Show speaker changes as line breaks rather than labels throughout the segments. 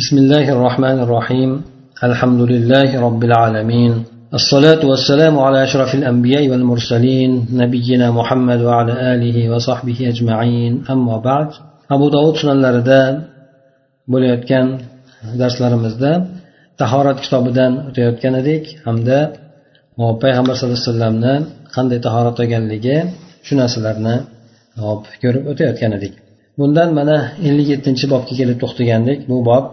بسم الله الرحمن الرحيم الحمد لله رب العالمين الصلاة والسلام على أشرف الأنبياء والمرسلين نبينا محمد وعلى آله وصحبه أجمعين أما بعد أبو داود sunanlarida bo'layotgan darslarimizda tahorat kitobidan o'tayotgan edik hamda payg'ambar sallallohu alayhi vasallamni qanday tahorat olganligi shu narsalarni ko'rib o'tayotgan edik bundan mana ellik yettinchi bobga kelib to'xtagandik bu bob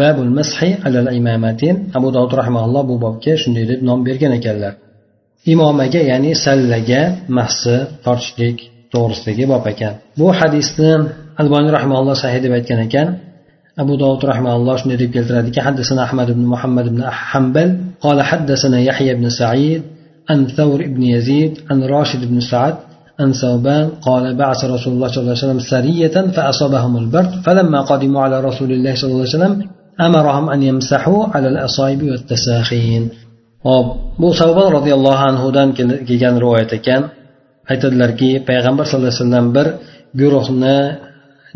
babul mashi alal imamatin abu dovud rahmaulloh bu bobga shunday deb nom bergan ekanlar imomaga ya'ni sallaga mahsi tortishlik to'g'risidagi bob ekan bu hadisni alboniy rahmaulloh sahih deb aytgan ekan أبو داود رحمه الله شنو ديب حدثنا أحمد بن محمد بن حنبل قال حدثنا يحيى بن سعيد عن ثور بن يزيد عن راشد بن سعد عن ثوبان قال بعث رسول الله صلى الله عليه وسلم سرية فأصابهم البرد فلما قدموا على رسول الله صلى الله عليه وسلم أمرهم أن يمسحوا على الأصائب والتساخين hop bu savbon roziyallohu anhudan kelgan rivoyat ekan aytadilarki payg'ambar sallallohu alayhi vasallam bir guruhni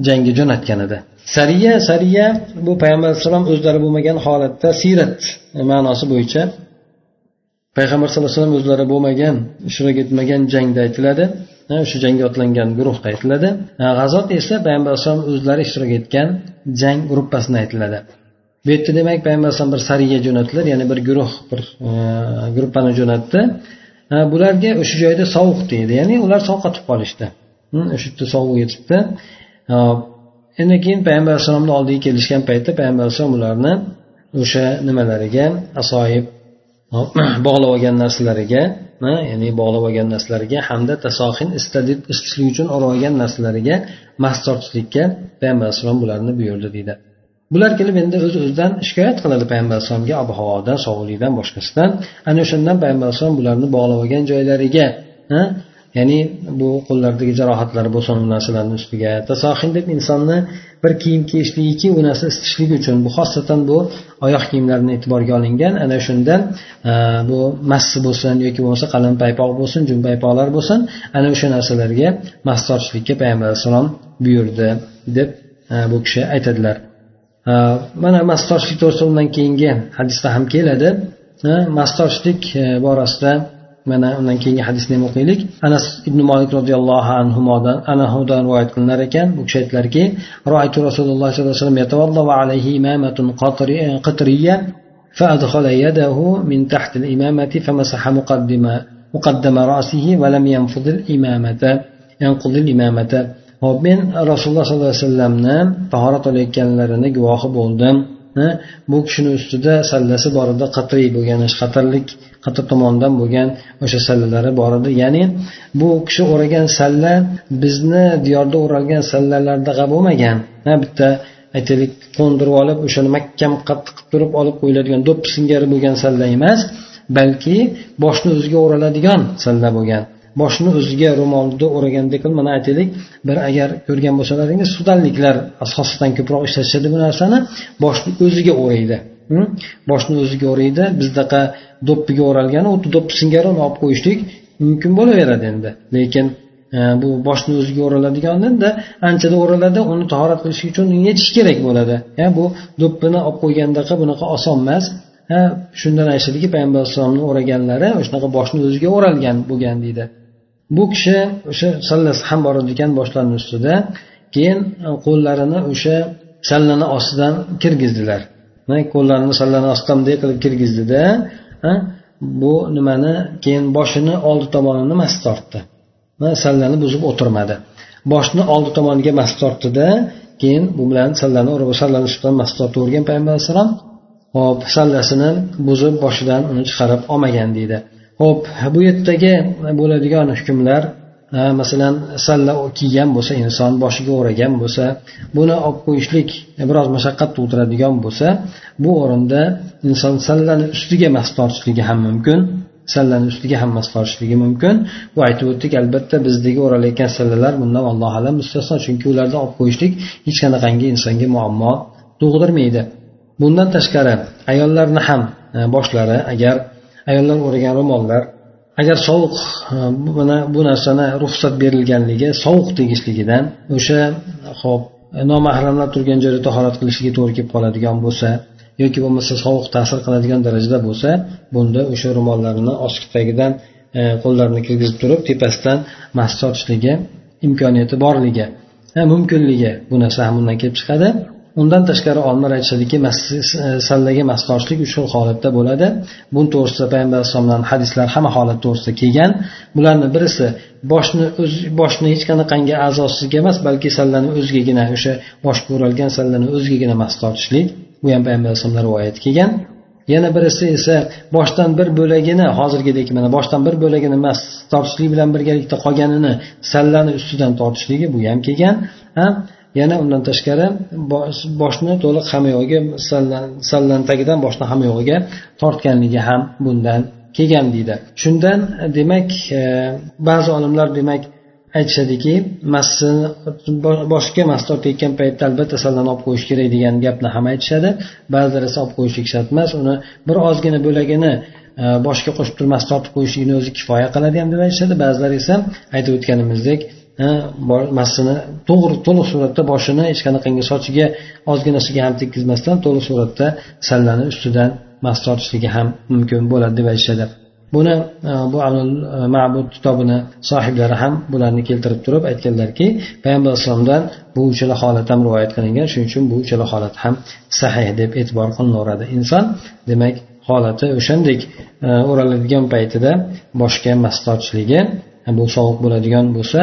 jangga jo'natgan edi sariya sariya bu payg'ambar alayhissalom o'zlari bo'lmagan holatda siyrat ma'nosi bo'yicha payg'ambar sallallohu alayhi vasallam o'zlari bo'lmagan ishtirok etmagan jangda aytiladi. O'sha jangga otlangan guruhda aytiladi. G'azot esa payg'ambar alayhisalom o'zlari ishtirok etgan jang gruppasida aytiladi. Bu yerda demak payg'ambar alayhisalom bir sariya jo'natdilar ya'ni bir guruh bir e, gruppani jo'natdi. Bularga o'sha joyda sovuq deydi ya'ni ular sovqotib qolishdi. O'sha yerda sovuq yetibdi. Endi keyin payg'ambar alayhissalomni oldiga kelishgan paytda payg'ambar alayhissalom ularni o'sha nimalariga asoyib bog'lab olgan narsalariga ya'ni bog'lab olgan narsalariga hamda tasohin isitishlik uchun olib olgan narsalariga mas tortishlikka payg'ambar alayhissalom bularni buyurdi deydi. Bular kelib endi o'z o'zidan shikoyat qiladi payg'ambar alayhisalomga ob havodan sovuqlikdan boshqasidan. Ana o'shandan payg'ambar alayhisalom bularni bog'lab olgan joylariga ya'ni bu qo'llardagi jarohatlar bo'lsin u narsalarni ustiga. Tasohin deb insonni bir kiyim kiyishligiki u narsa isitishligi uchun bu xosatan bu oyoq kiyimlarini e'tiborga olingan. Ana shundan e, bu massi bo'lsin yoki bo'lmasa qalin paypoq bo'lsin jun paypoqlar bo'lsin ana o'sha narsalarga mas tortishlikka payg'ambar alayhissalom buyurdi deb e, bu kishi aytadilar. E, mana mas tortishlik to'g'risida undan keyingi hadisda ham keladi. Mas tortishlik borasida mana undan keyingi hadisni ham o'qiylik anas ibn molik roziyallohu anhudan anahudan rivoyat qilinar ekan bu kishi aytdilarki roaytu rasululloh sollallohu alayhi vasallam yatavallahu alayhi imamatun qatriya فأدخل يده من تحت الإمامة فمسح مقدم مقدم رأسه ولم ينفض الإمامة ينقض الإمامة hop men rasululloh sollallohu alayhi vasallamni tahorat olayotganlarini guvohi bo'ldim bu kishini ustida sallasi bor edi qatriy bo'lgan qatirlik hatto tomonidan bo'lgan o'sha sallalari bor edi. Ya'ni bu kishi o'ragan salla bizni diyorda o'ralgan sallalardaqa bo'lmagan. Bitta aytaylik qo'ndirib olib o'shani mahkam qattiq qilib turib olib qo'yiladigan do'ppi singari bo'lgan salla emas balki boshni o'ziga o'raladigan salla bo'lgan. Boshni o'ziga ro'molni o'ragandek qilib mana aytaylik bir agar ko'rgan bo'lsalaringiz sudanliklar asosan ko'proq ishlatishadi bu narsani boshni o'ziga o'raydi. Boshni o'ziga o'raydi bizdaqa do'ppiga o'ralgani xuddi do'ppi singari uni olib qo'yishlik mumkin bo'laveradi endi. Lekin e, bu boshni o'ziga o'raladiganda anchada o'raladi uni tahorat qilish uchun yechish kerak bo'ladi. Bu do'ppini olib qo'ygandaqa bunaqa oson emas. Shundan aytishadiki payg'ambar alayhissalomni o'raganlari shunaqa boshni o'ziga o'ralgan bo'lgan deydi. Bu kishi o'sha sallasi ham bor ekan boshlarini ustida. Keyin e, qo'llarini o'sha sallani ostidan kirgizdilar. Qo'llarini sallani ostidan bunday qilib kirgizdida bu nimani? Keyin boshini oldi tomonini mast tortdi. Sallani buzib o'tirmadi. Boshni oldi tomoniga mast tortdida keyin bu bilan sallani sallani ustidan mast tortavergan payg'ambar alayhissalom hop sallasini buzib boshidan uni chiqarib olmagan deydi. Ho'p bu yerdagi bo'ladigan hukmlar masalan salla kiygan bo'lsa inson boshiga o'ragan bo'lsa buni olib qo'yishlik biroz mashaqqat tug'diradigan bo'lsa bu o'rinda inson sallani ustiga mas tortishligi ham mumkin sallani ustiga ham mas tortishligi mumkin. Bu aytib o'tdik albatta bizdagi o'ralayotgan sallalar bundan allohu alam mustasno chunki ularni olib qo'yishlik hech qanaqangi insonga muammo tug'dirmaydi. Bundan tashqari ayollarni ham e, boshlari agar ayollar o'ragan ro'mollar agar sovuq e, mana bu narsani ruxsat berilganligi sovuq tegishligidan o'sha hop e, nomahramlar turgan joyda tahorat qilishiga to'g'ri kelib qoladigan bo'lsa yoki bo'lmasa sovuq ta'sir qiladigan darajada bo'lsa bunda o'sha ro'mollarini ostki tagidan e, qo'llarini kirgizib turib tepasidan mas tortishligi imkoniyati borligi mumkinligi bu narsa ham bundan kelib chiqadi. Undan tashqari olimlar aytishadiki sallaga mas tortishlik uch xil holatda bo'ladi. Buni to'g'risida payg'ambar alayhissalomdan hadislar hamma holat to'g'risida kelgan. Bularni birisi boshni o'z boshni hech qanaqangi a'zosizga emas balki sallani o'zigagina o'sha boshga o'ralgan sallani o'zigagina mas tortishlik bu ham payg'ambar alayhisalomdan rivoyat kelgan. Yana birisi esa boshdan bir bo'lagini hozirgidek mana boshdan bir bo'lagini mas tortishlik bilan birgalikda qolganini sallani ustidan tortishligi bu ham kelgan. Yana undan tashqari boshni to'liq hamma yog'iga sallan tagidan boshni hamyog'iga tortganligi ham bundan kelgan deydi. Shundan demak e, ba'zi olimlar demak aytishadiki massini boshga mas tortayotgan paytda albatta sallani olib qo'yish kerak degan gapni ham aytishadi. Ba'zilar esa olib qo'yishlik shart emas uni bir ozgina bo'lagini e, boshga qo'shib turib mas tortib qo'yishligini o'zi kifoya qiladi ham deb aytishadi. Ba'zilar esa aytib o'tganimizdek massini to'g'ri to'liq suratda boshini hech qanaqangi sochiga ozginasiga ham tekkizmasdan to'liq suratda sallani ustidan mas tortishligi ham mumkin bo'ladi deb aytishadi. Buni e, bu amul e, ma'bud kitobini sohiblari ham bularni keltirib turib aytganlarki payg'ambar alayhisalomdan bu uchala holat ham rivoyat qilingan shuning uchun bu uchala holat ham sahih deb e'tibor qilinaveradi inson demak holati o'shandek e, o'raladigan paytida boshga mas tortishligi bu sovuq bo'ladigan bo'lsa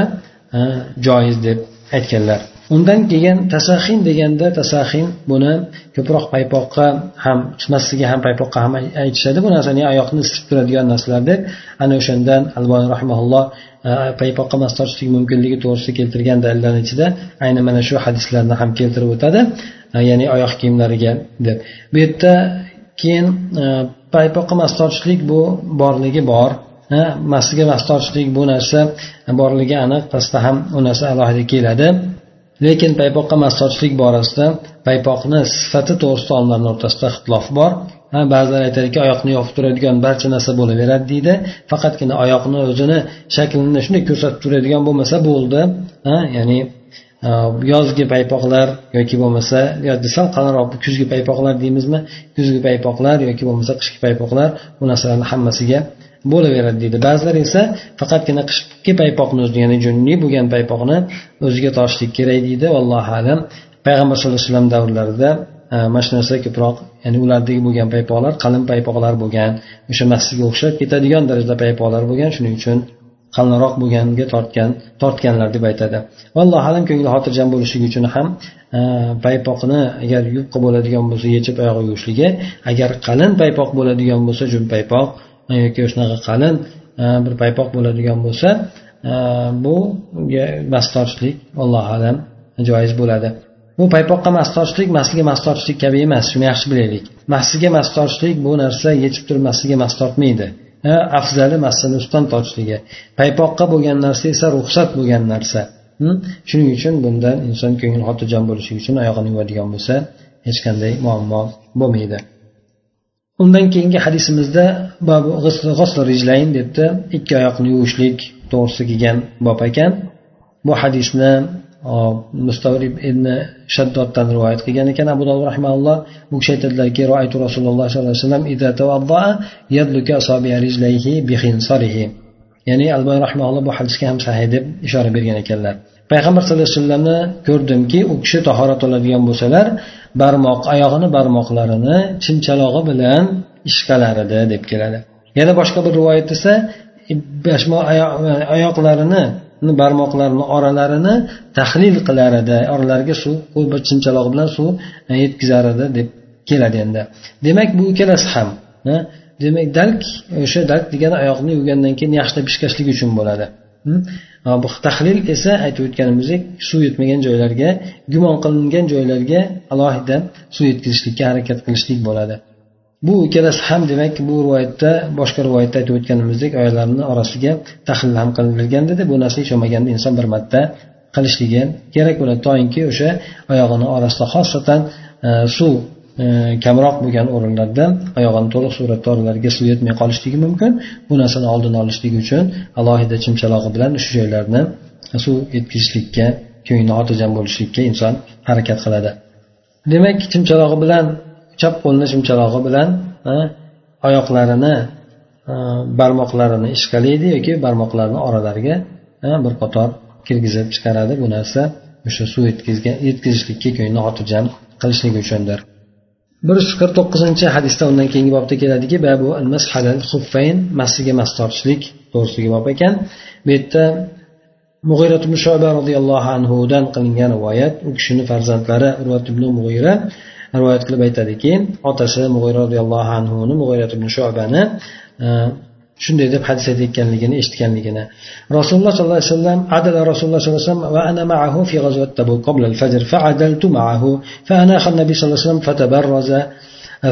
joiz deb aytganlar. Undan keyin tasahin deganda tasahin buni ko'proq paypoqqa ham chiqmasligiga ham paypoqqa ham aytishadi. Bu narsani oyoqni isitib turadigan narsalar deb ana o'shandan alboni rahmaulloh e, paypoqqa mas tortishlik mumkinligi to'g'risida keltirgan dalillarni ichida ayni mana shu hadislarni ham keltirib o'tadi. E, ya'ni oyoq kiyimlariga deb. Bu yerda keyin e, paypoqqa mas tortishlik bu borligi bor. Masga mas tortishlik bu narsa borligi aniq pastda ham u narsa alohida keladi. Lekin paypoqqa mas tortishlik borasida paypoqni sifati to'g'risida olimlarni o'rtasida ixtilof bor. Ba'zilar aytadiki oyoqni yopib turadigan barcha narsa bo'laveradi deydi. Faqatgina oyoqni o'zini shaklini shunday ko'rsatib turadigan bo'lmasa bo'ldi. Ya'ni e, yozgi paypoqlar yoki bo'lmasa sal qalinroq kuzgi paypoqlar deymizmi? Kuzgi paypoqlar yoki bo'lmasa qishki paypoqlar bu narsalarni hammasiga bo'laveradi deydi. Ba'zilar esa faqatgina qishki paypoqni o'zini ya'ni junli bo'lgan paypoqni o'ziga tortishlik kerak deydi. Allohu alam. Payg'ambar sallallohu alayhi vasallam davrlarida e, mana shu narsa ko'proq ya'ni ulardagi bo'lgan paypoqlar qalin paypoqlar bo'lgan o'sha masjidga o'xshab ketadigan darajada paypoqlar bo'lgan shuning uchun qalinroq bo'lganiga tortgan tortganlar deb aytadi. Allohu alam ko'ngli xotirjam bo'lishligi uchun ham e, paypoqni agar yupqa bo'ladigan bo'lsa yechib oyog'iga yuvishligi agar qalin paypoq bo'ladigan bo'lsa jun paypoq yoki shunaqa qalin e, bir paypoq bo'ladigan bo'lsa e, bu mas tortishlik allohu alam joiz bo'ladi. Bu paypoqqa mas tortishlik masliga mas tortishlik kabi emas shuni yaxshi bilaylik. Masliga mas tortishlik bu narsa yechib turib masga mas tortmaydi e, afzali massani ustidan tortishligi paypoqqa bo'lgan narsa esa ruxsat bo'lgan narsa. Shuning uchun bundan inson ko'ngli xotirjam bo'lishi uchun oyog'ini yuvadigan bo'lsa hech qanday muammo bo'lmaydi. Undan keyingi hadisimizda rijlayn debdi. Ikki oyoqni yuvishlik to'g'risida kelgan bob ekan. Bu hadisni mustavrib ibn shaddoddan rivoyat qilgan ekan abu dovud rahimalloh bu kishi aytadilarki roaytu rasululloh sollallohu alayhi vasallam ya'ni alboy rahmaulloh bu hadisga ham sahih deb ishora bergan ekanlar. Payg'ambar sallallohu alayhi vasallamni ko'rdimki u kishi tahorat oladigan bo'lsalar barmoq oyog'ini barmoqlarini chimchalog'i bilan ishqalar edi deb keladi. Yana boshqa bir rivoyat esa oyoqlarini barmoqlarini oralarini tahlil qilar edi oralariga suv bir chimchalog'i bilan suv yetkazar edi deb keladi endi. Demak bu ikkalasi ham demak dalk o'sha dalk degani oyoqni yuvgandan keyin yaxshilab ishqashlik uchun bo'ladi. Bu tahlil esa aytib o'tganimizdek suv yetmagan joylarga gumon qilingan joylarga alohida suv yetkazishlikka harakat qilishlik bo'ladi. Bu ikkalasi ham demak bu rivoyatda boshqa rivoyatda aytib o'tganimizdek oyoqlarni orasiga tahlil ham qilingan dedi. Bu narsa hech bo'lmaganda inson bir marta qilishligi kerak bo'ladi. Toinki o'sha oyog'ini orasida xosatan e, suv kamroq bo'lgan o'rinlarda oyog'ini to'liq suratda oralariga suv yetmay qolishligi mumkin. Bu narsani oldini olishlik uchun alohida chimchalog'i bilan shu joylarni suv yetkazishlikka ko'ngli xotirjam bo'lishlikka inson harakat qiladi. Demak chimchalog'i bilan chap qo'lini chimchalog'i bilan oyoqlarini barmoqlarini ishqalaydi yoki barmoqlarini oralariga bir qator kirgizib chiqaradi. Bu narsa o'sha suv yetkazishlikka ko'ngli xotirjam qilishligi uchundir. Bir yuz qirq to'qqizinchi hadisda undan keyingi bobda keladiki masiga mas tortishlik to'g'risidagi bob ekan. Bu yerda mug'irat ibn shoba roziyallohu anhudan qilingan rivoyat u kishini farzandlari urvat ibn mug'ira rivoyat qilib aytadiki otasi mug'ira roziyallohu anhuni mug'irat ibn shobani shunday deb hadis aytayotganligini eshitganligini rasululloh sollallohu alayhi vasallam adala rasululloh sollallohu alayhi vasallam va ana ma'ahu fi غزوة تبوك قبل الفجر فعدلت معه فأناخ النبي صلى الله عليه وسلم فتبرز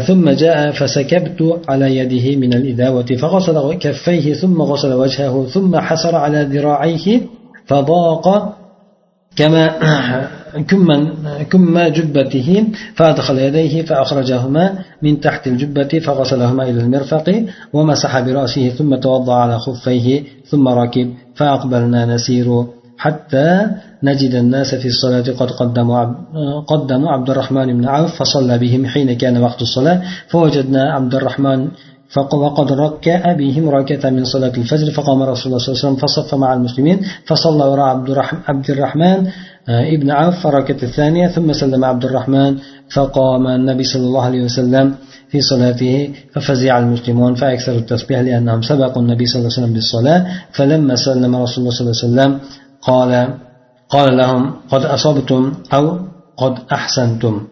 ثم جاء فسكبت على يده من الإداوة فغسل كفيه ثم غسل وجهه ثم حسر على ذراعيه فضاق كما كم كم جبته فأدخل يديه فأخرجهما من تحت الجبة فغسلهما إلى المرفق ومسح برأسه ثم توضأ على خفيه ثم ركب فأقبلنا نسير حتى نجد الناس في الصلاة قد قدموا قدموا عبد الرحمن بن عوف فصلى بهم حين كان وقت الصلاة فوجدنا عبد الرحمن وقد ركع بهم ركعة من صلاة الفجر فقام رسول الله صلى الله عليه وسلم فصف مع المسلمين فصلى وراء عبد الرحمن آه، ابن عوف فركعة الثانية ثم سلم عبد الرحمن فقام النبي صلى الله عليه وسلم في صلاته ففزع المسلمون فأكثروا التسبيح لأنهم سبقوا النبي صلى الله عليه وسلم بالصلاة فلما سلم رسول الله صلى الله عليه وسلم قال قال لهم قد أصبتم أو قد أحسنتم.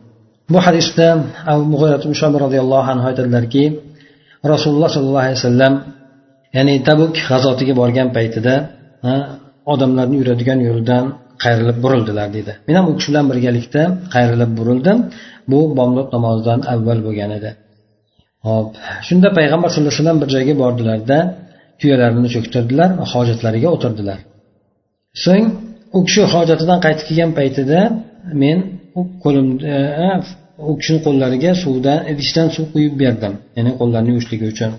bu hadisda abu mug'irat mushobi roziyallohu anhu aytadilarki rasululloh sollallohu alayhi vasallam ya'ni tabuk g'azotiga borgan paytida odamlarni yuradigan yo'ldan qayrilib burildilar deydi. Men ham u kishi bilan birgalikda qayrilib burildim. Bu bomdod namozidan avval bo'lgan edi. Hop shunda payg'ambar sallallohu alayhi vasallam bir joyga bordilarda tuyalarini cho'ktirdilar va hojatlariga o'tirdilar. So'ng u kishi hojatidan qaytib kelgan paytida men qo'limda u kishini qo'llariga suvdan idishdan suv quyib berdim. Ya'ni qo'llarini yuvishligi uchun.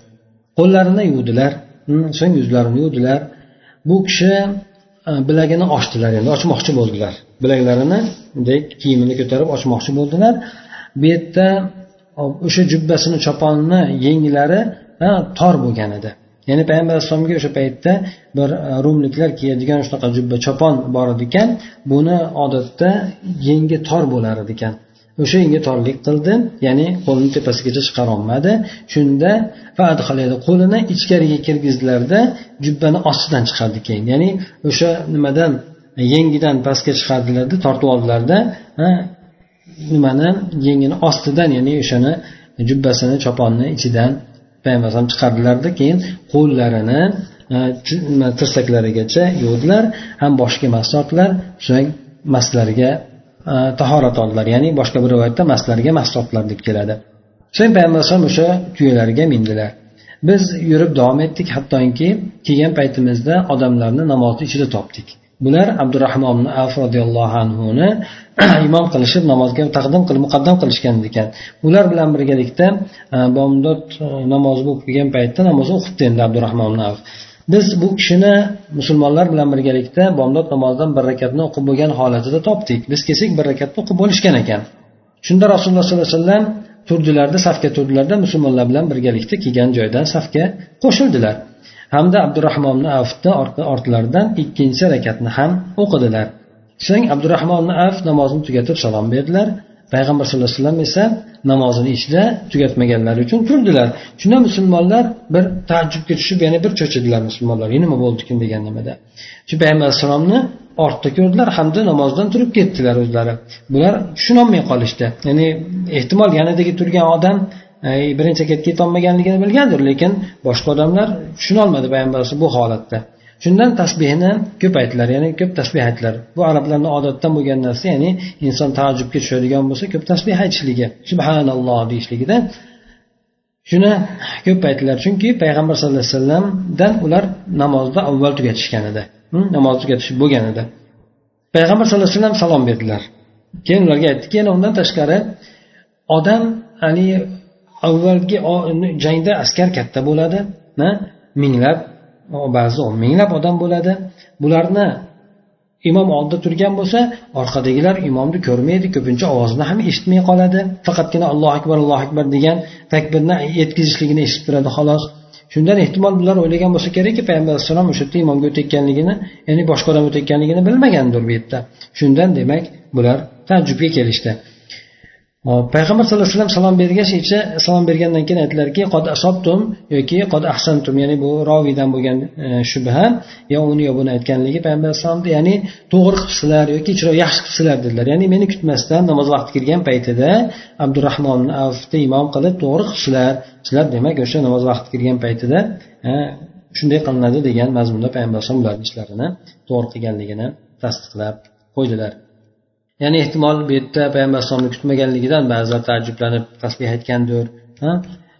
Qo'llarini yuvdilar so'ng yuzlarini yuvdilar. Bu kishi e, bilagini ochdilar endi ochmoqchi bo'ldilar. Bilaklarini bunday kiyimini ko'tarib ochmoqchi bo'ldilar. Bu yerda o'sha jubbasini choponini yenglari e, tor bo'lgan edi. Ya'ni payg'ambar alayhissalomga o'sha paytda bir e, rumliklar kiyadigan shunaqa jubba chopon bor edi ekan buni odatda yengi tor bo'lar edi ekan. O'sha yenga torlik qildi ya'ni qo'lini tepasigacha chiqarolmadi. Shunda qo'lini ichkariga kirgizdilarda jubbani ostidan chiqardi keyin. Ya'ni o'sha nimadan yengidan pastga chiqardilarda tortib oldilarda nimani yengini ostidan ya'ni o'shani jubbasini choponni ichidan payg'ambar chiqardilarda keyin qo'llarini tirsaklarigacha yuvdilar. Ham boshiga mas tortdilar. So'ng maslariga Э, tahorat oldilar. Ya'ni boshqa bir rivoyatda maslarga mas deb keladi. So'ng payg'ambar alayhisalom o'sha tuyalarga mindilar. Biz yurib davom etdik hattoki kelgan paytimizda odamlarni namozni ichida topdik. Bular abdurahmon af roziyallohu anhuni imom qilishib namozga taqdim qilib muqaddam qilishgan ekan. Ular bilan birgalikda e, bomdod e, namozi bo'lib kelgan paytda namozni o'qibdi endi abdurahmon af biz bu kishini musulmonlar bilan birgalikda bomdod namozidan bir rakatni o'qib bo'lgan holatida topdik. Biz kelsak bir rakatni o'qib bo'lishgan ekan. Shunda rasululloh sollallohu alayhi vasallam turdilarda safga turdilarda musulmonlar bilan birgalikda kelgan joydan safga qo'shildilar. Hamda abdurahmon afni ortlaridan ikkinchi rakatni ham o'qidilar. So'ng abdurahmon af namozni tugatib salom berdilar. Payg'ambar sallallohu alayhi vasallam esa namozini ichida tugatmaganlari uchun turdilar. Shunda musulmonlar bir taajjubga tushib yana bir cho'chidilar musulmonlar. Nima bo'ldikin degan nimada. Shu payg'ambar alayhissalomni ortda ko'rdilar hamda namozdan turib ketdilar o'zlari. Bular tushunolmay qolishdi. Ya'ni ehtimol yanidagi turgan odam e, birinchi ketib yetolmaganligini bilgandir lekin boshqa odamlar tushunolmadi payg'ambar bu holatda. Shundan tasbehni ko'paytdilar ya'ni ko'p tasbeh aytdilar. Bu arablarni odatdan bo'lgan narsa ya'ni inson taajjubga tushadigan bo'lsa ko'p tasbeh aytishligi subhanalloh deyishligida. Shuni ko'p aytdilar chunki payg'ambar sallallohu alayhi vasallamdan ular namozda avval tugatishgan edi hmm, namoz tugatish bo'lgan edi payg'ambar sallallohu alayhi vasallam salom berdilar. Keyin ularga aytdiki yana undan tashqari odam haligi avvalgi jangda askar katta bo'ladi minglab ba'zi o'n minglab odam bo'ladi. Bularni imom oldida turgan bo'lsa orqadagilar imomni ko'rmaydi ko'pincha ovozini ham eshitmay qoladi. Faqatgina allohu akbar allohu akbar degan takbirni yetkazishligini eshitib turadi xolos. Shundan ehtimol bular o'ylagan bo'lsa kerakki payg'ambar alayhissalom o'sha yerda imomga o'tayotganligini ya'ni boshqa odam o'tayotganligini bilmagandir bu yerda. Shundan demak bular taajjubga kelishdi. Hop payg'ambar sallallohu alayhi vasallam salom bergach salom bergandan keyin aytdilarki qod asobtum yoki qod ahsantum ya'ni bu roviydan bo'lgan e, shubha yo uni yo buni aytganligi payg'ambar alayhisalomni ya'ni to'g'ri qilibsizlar yoki yaxshi qilibsizlar dedilar. Ya'ni meni kutmasdan namoz vaqti kirgan paytida abdurahmon avfni imom qilib to'g'ri qilibsizlar sizlar demak o'sha namoz vaqti kirgan paytida e, shunday qilinadi degan mazmunda payg'ambar alayhisalom ularni ishlarini to'g'ri qilganligini tasdiqlab qo'ydilar. Ya'ni ehtimol bu yerda payg'ambar alayhisalomni kutmaganligidan ba'zilar taajjublanib tasbeh aytgandir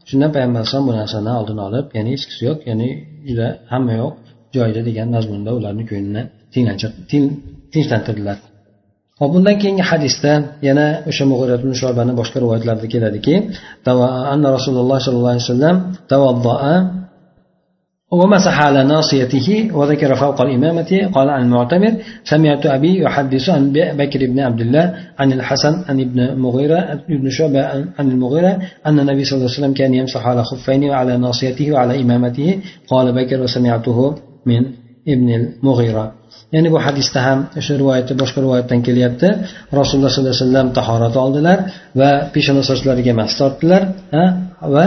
shundan payg'ambar alayhisalom bu narsani oldini olib ya'ni hechqisi yo'q ya'ni juda hamma yo'q joyida degan mazmunda ularni ko'nglini tinchlantirdilar. Hop bundan keyingi hadisda yana o'sha mug'irat shobani boshqa rivoyatlarda keladiki anna rasululloh sollallohu alayhi vasallam ومسح على ناصيته وذكر فوق الإمامة قال عن المعتمر سمعت أبي يحدث عن بكر بن عبد الله عن الحسن عن ابن مغيرة ابن شعبة عن المغيرة أن النبي صلى الله عليه وسلم كان يمسح على خفين وعلى ناصيته وعلى إمامته قال بكر وسمعته من ابن المغيرة. ya'ni bu hadisda ham o'sha rivoyatda boshqa rivoyatdan kelyapti rasululloh sollallohu alayhi vasallam tahorat oldilar va peshona sochlariga mas tortdilar va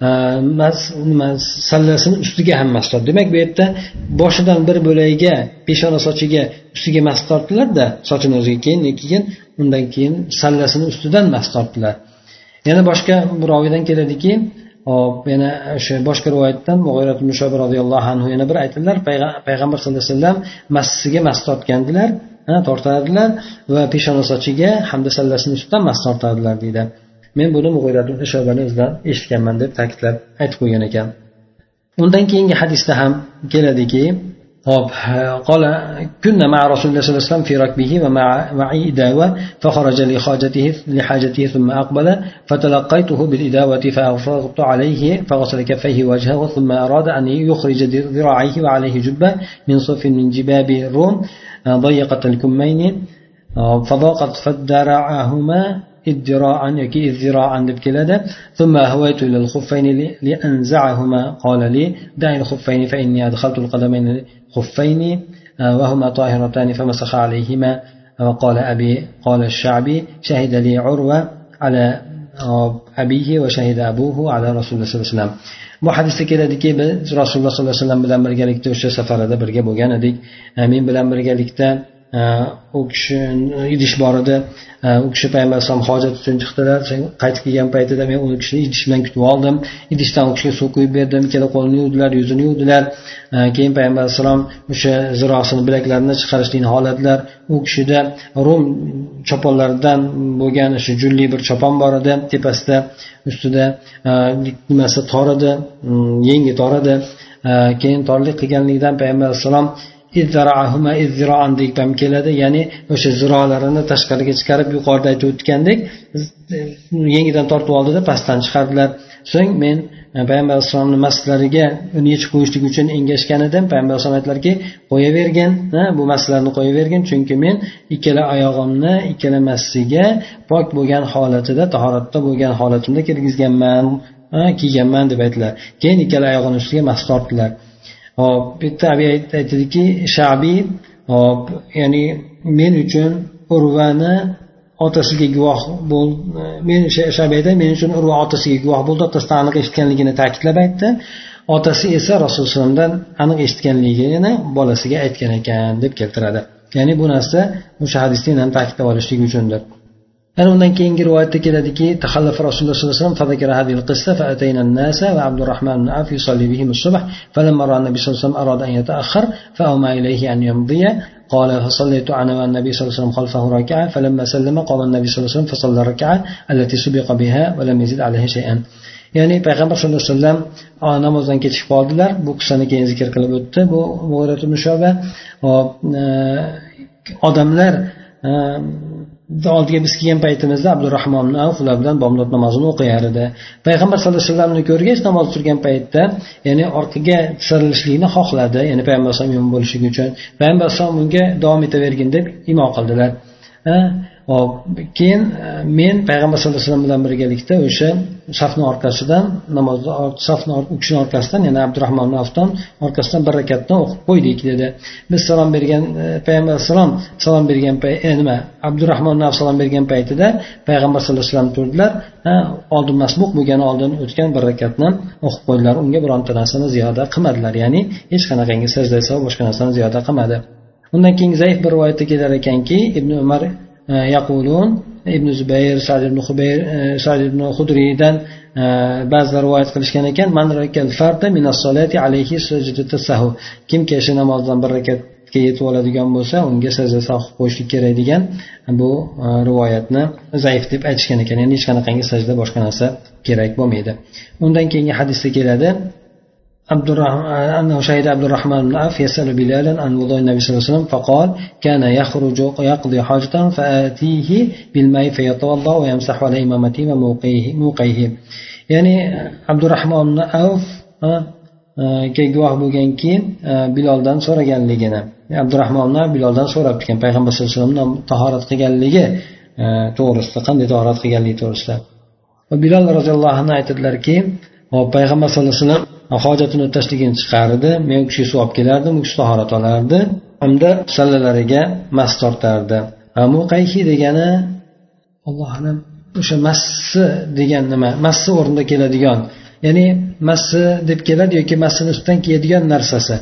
nima sallasini ustiga ham mas tortdi demak bu yerda boshidan bir bo'lagiga peshona sochiga ustiga mas tortdilarda sochini o'ziga keyin keyin undan keyin sallasini ustidan mas tortdilar. Yana boshqa roviydan keladiki hop yana o'sha boshqa rivoyatdan mushobi roziyallohu anhu yana bir aytadilar payg'ambar sallallohu alayhi vasallam massiga mas tortgandilar tortardilar va peshona sochiga hamda sallasini ustidan mas tortardilar deydi. Men buni shobani o'zidan eshitganman deb ta'kidlab aytib qo'ygan ekan. Undan keyingi hadisda ham keladiki hop قال كنا مع رسول الله صلى الله عليه وسلم في ركبه ومع معي إداوة فخرج لحاجته لحاجته ثم أقبل فتلقيته بالإداوة فأفرغت عليه فغسل كفيه وجهه ثم أراد أن يخرج ذراعيه وعليه جبة من صف من جباب الروم ضيقة الكمين فضاقت فدرعهما ادراعا يكي deb keladi ثم هويت إلى الخفين لأنزعهما. قال لي دع الخفين فإني أدخلت القدمين خفين وهما طاهرتان فمسخ عليهما. وقال أبي قال الشعبي شهد لي عروة على أبيه وشهد أبوه على رسول الله صلى الله عليه وسلم. Bu hadisda keladiki biz rasululloh sollallohu alayhi vasallam bilan birgalikda o'sha safarada birga bo'lgan edik men bilan birgalikda Э, u kishi э, idish bor edi э, u kishi payg'ambar alayhisalom hojat uchun chiqdilar qaytib kelgan paytida men u kishini idish bilan kutib oldim. Idishdan u kishiga suv quyib berdim ikkala qo'lini yuvdilar yuzini yuvdilar. Keyin payg'ambar alayhissalom o'sha zirosini bilaklarini chiqarishlikni holatlar u kishida rum choponlaridan bo'lgan shu julli bir chopon bor edi tepasida ustida nimasi tor edi mm, yengi tor edi keyin torlik qilganligidan payg'ambar alayhissalom ham keladi. Ya'ni o'sha zirolarini tashqariga chiqarib yuqorida aytib o'tgandek e, yengidan tortib oldida pastdan chiqardilar. So'ng men e, payg'ambar alayhissalomni masjidlariga uni yechib qo'yishlik uchun engashgan edim. Payg'ambar alayhisalom aytdilarki qo'yavergin bu masjidlarni qo'yavergin chunki men ikkala oyog'imni ikkala massiga pok bo'lgan holatida tahoratda bo'lgan holatimda kirgizganman kiyganman deb aytdilar. Keyin ikkala oyog'ini ustiga mas tortdilar. Hop bitta yerda aytadiki shabiy hop ya'ni men uchun urvani otasiga guvoh bo'l men shabayda men uchun urva otasiga guvoh bo'ldi otasidan aniq eshitganligini ta'kidlab aytdi. Otasi esa rasululloh aniq eshitganligini bolasiga aytgan ekan deb keltiradi. Ya'ni bu narsa o'sha hadisni ham ta'kidlab olishlik uchundir. Ana undan keyingi rivoyatda الله صلى الله عليه وسلم؟ فذكر هذه القصة فأتينا الناس وعبد الرحمن بن عوف يصلي بهم الصبح فلما رأى النبي صلى الله عليه وسلم أراد أن يتأخر فأومى إليه أن يمضي. قال فصليت أنا والنبي صلى الله عليه وسلم خلفه ركعة فلما سلم قام النبي صلى الله عليه وسلم فصلى الركعة التي سبق بها ولم يزد عليها شيئا. ya'ni payg'ambar sallallohu alayhi vasallam namozdan ketishib qoldilar bu qissani keyin zikr qilib o'tdi bu odamlar oldiga biz kelgan paytimizda abdurahmon avf ular bilan bomdod namozini o'qiyar edi. Payg'ambar sallallohu alayhi vasallamni ko'rgach namoz turgan paytda ya'ni orqaga tisarilishlikni xohladi. Ya'ni payg'ambar alayhisalom imom bo'lishligi uchun payg'ambar alayhisalom unga davom etavergin deb imo qildilar. Hop keyin e, men payg'ambar sallallohu alayhi vasallam bilan birgalikda o'sha safni orqasidan namozni safni u kishini orqasidan ya'ni abdurahmon avton orqasidan bir rakatdan o'qib qo'ydik dedi. Biz salom bergan e, payg'ambar alayhissalom salom bergan e, nima abdurahmon salom bergan paytida payg'ambar sallallohu alayhi vasallam turdilar. Oldin masbuq bo'lgani oldin o'tgan bir rakatni o'qib qo'ydilar. Unga bironta narsani ziyoda qilmadilar ya'ni hech qanaqangi sajda boshqa narsani ziyoda qilmadi. Undan keyin zaif bir rivoyatda kelar ekanki ibn umar yaqulun ibn zubayr sad ibn hubayr sad ibn hudriydan ba'zilar rivoyat qilishgan ekan. Man minas solati alayhi kim kimki shu namozdan bir rakatga yetib oladigan bo'lsa unga sajda sahv qo'yishlik kerak degan bu rivoyatni zaif deb aytishgan ekan. Ya'ni hech qanaqangi sajda boshqa narsa kerak bo'lmaydi. Undan keyingi hadisda keladi. عبد الرحمن أنه شهد عبد الرحمن بن عوف يسأل بلالا عن وضوء النبي صلى الله عليه وسلم فقال كان يخرج يقضي حاجته فآتيه بالماء فيتوضأ ويمسح على إمامته وموقيه موقيه يعني عبد الرحمن بن عوف guvoh bo'lganki biloldan so'raganligini abdurahmon biloldan so'rabdi ekan payg'ambar sallallohu alayhi vasallam tahorat qilganligi to'g'risida qanday tahorat qilganligi to'g'risida bilol roziyallohu anhu aytadilarki payg'ambar sallallohu alayhi vasallam hojatini o'tashligini chiqardi men u kishi suv olib kelardim u kishi tahorat olardi hamda sallalariga mas tortardi. Muqayhi degani? Alloh alam o'sha massi degan nima? Massi o'rnida keladigan ya'ni massi deb keladi yoki massini ustidan kiyadigan narsasi.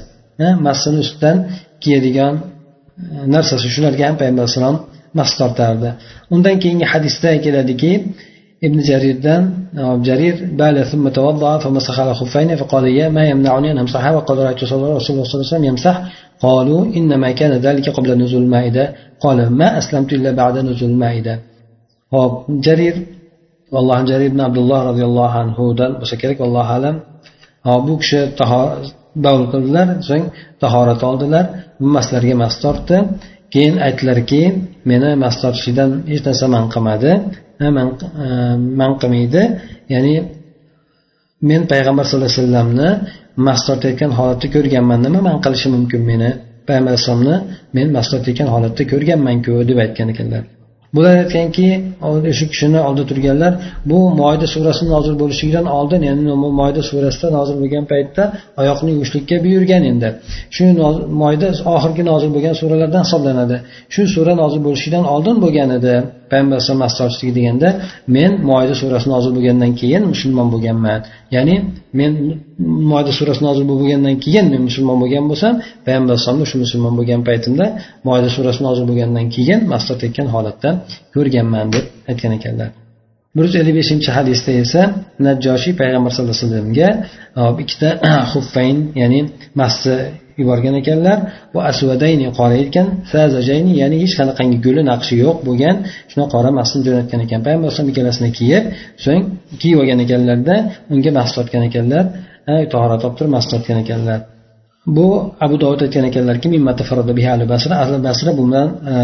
Massini ustidan kiyadigan e, narsasi. Shularga ham payg'ambar alayhissalom mas tortardi. Undan keyingi hadisda keladiki ابن جرير أو جرير بال ثم توضأ فمسح على خفين فقال يا ما يمنعني أن أمسحها وقال رأيت رسول الله صلى الله عليه وسلم يمسح قالوا إنما كان ذلك قبل نزول المائدة قال ما أسلمت إلا بعد نزول المائدة hop jarir alloh jarir ibn abdulloh roziyallohu anhudan bo'lsa kerak allohu alam hop bu kishi bavl qildilar so'ng tahorat oldilar maslarga mas tortdi keyin aytdilarki meni mas tortishlikdan hech narsa man qilmadi Man e, man qilmaydi. Ya'ni men payg'ambar sallallohu alayhi vasallamni mast tortayotgan holatda ko'rganman nima man qilishi mumkin meni? Payg'ambar alayhisalomni men mast tortayotgan holatda ko'rganmanku deb aytgan ekanlar. Bular aytganki o'sha kishini oldida turganlar bu moyda surasi nozil bo'lishligidan oldin ya'ni moyda surasida nozil bo'lgan paytda oyoqni yuvishlikka buyurgan endi. Shu moyda oxirgi nozil bo'lgan suralardan hisoblanadi. Shu sura nozil bo'lishidan oldin bo'lgan edi. Payg'ambar alayhisalom mastorchilik deganda men moyda surasi nozil bo'lgandan keyin musulmon bo'lganman. Ya'ni men moyda surasi nozil bo'lgandan keyin men musulmon bo'lgan bo'lsam payg'ambar alayhisalomni shu musulmon bo'lgan paytimda moyda surasi nozil bo'lgandan keyin mastort etgan holatda ko'rganman deb aytgan ekanlar. Bir yuz ellik beshinchi hadisda esa najjoshiy payg'ambar sallallohu alayhi vasallamga ikkita xuffayn ya'ni masni yuborgan ekanlar. Va asvadayni qora ekan sazajayni ya'ni hech qanaqangi guli naqshi yo'q bo'lgan shunaqa qora masni jo'natgan ekan. Payg'ambar alayhisalom ikkalasini kiyib so'ng kiyib olgan ekanlarda unga mahs tortgan ekanlar tahorat olib turib mas tortgan ekanlar. Bu abu dovud aytgan ekanlarki basra ahli basra bu bilan e,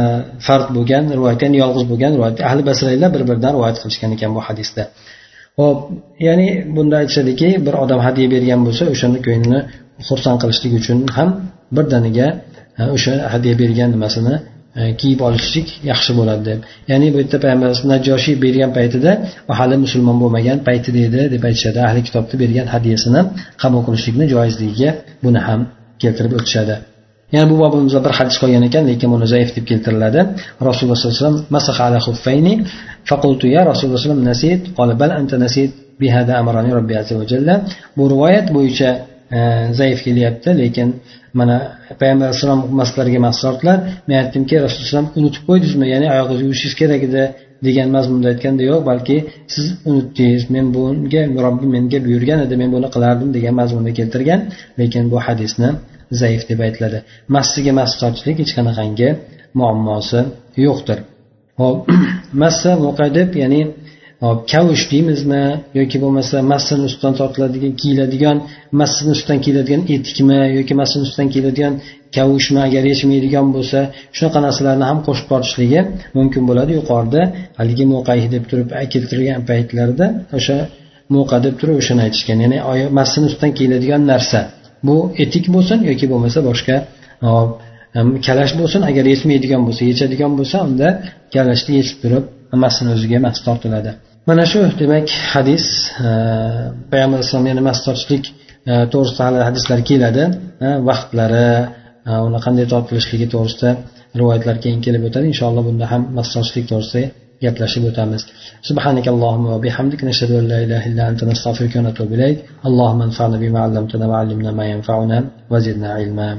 fard bo'lgan rivoyat ya'ni yolg'iz bo'lgan rivoyat ahli basraylar bir biridan rivoyat qilishgan ekan bu hadisda. Ho'p ya'ni bunda aytishadiki bir odam hadya bergan bo'lsa o'shani ko'nglini xursand qilishlik uchun ham birdaniga o'sha hadya bergan nimasini e, kiyib olishlik yaxshi bo'ladi deb. Ya'ni bu yerda payg'ambar najoshiy bergan paytida hali musulmon bo'lmagan paytida edi deb aytishadi. Ahli kitobni bergan hadyasini qabul qilishlikni joizligiga buni ham keltirib o'tishadi. Yana bu bobimizda bir hadis qolgan ekan lekin buni zaif deb keltiriladi. Rasululloh sollallohu alayhi vasallam ya rasululloh sallam nasit qala bal anta nasit bu rivoyat bo'yicha E, zaif kelyapti lekin mana payg'ambar alayhissalom maslarga mahsulotlar men aytdimki rasululloh unutib qo'ydingizmi ya'ni oyog'ingizni yuvishingiz kerak edi degan mazmunda aytganda yo'q balki siz unutdingiz men bunga robbim menga buyurgan edi men buni qilardim degan mazmunda keltirgan lekin bu hadisni zaif deb aytiladi. Massiga mas tortishlik hech qanaqangi muammosi yo'qdir. Hop massa muqa deb ya'ni kavush deymizmi? Yoki bo'lmasa massani ustidan tortiladigan kiyiladigan massani ustidan kiyiladigan etikmi? Yoki massani ustidan kiyiladigan kavushmi agar yechmaydigan bo'lsa shunaqa narsalarni ham qo'shib borishligi mumkin bo'ladi yuqorida. Haligi mo'qay deb turib keltirgan paytlarida o'sha mo'qa deb turib o'shani aytishgan. Ya'ni massini ustidan kiyiladigan narsa. Bu etik bo'lsin yoki bo'lmasa boshqa kalash bo'lsin. Agar yechmaydigan bo'lsa yechadigan bo'lsa unda kalashni yechib turib hammasini o'ziga mas tortiladi mana shu demak hadis e, payg'ambar alayhisalom yana mas tortishlik e, to'g'risida hali hadislar keladi e, vaqtlari uni qanday tortilishligi to'g'risida rivoyatlar keyin kelib o'tadi inshaalloh bunda ham mas tortishlik to'g'risida gaplashib o'tamiz سبحانك اللهم وبحمدك نشهد أن لا إله إلا أنت نستغفرك ونتوب إليك اللهم انفعنا بما علمتنا وعلمنا ما ينفعنا وزدنا علما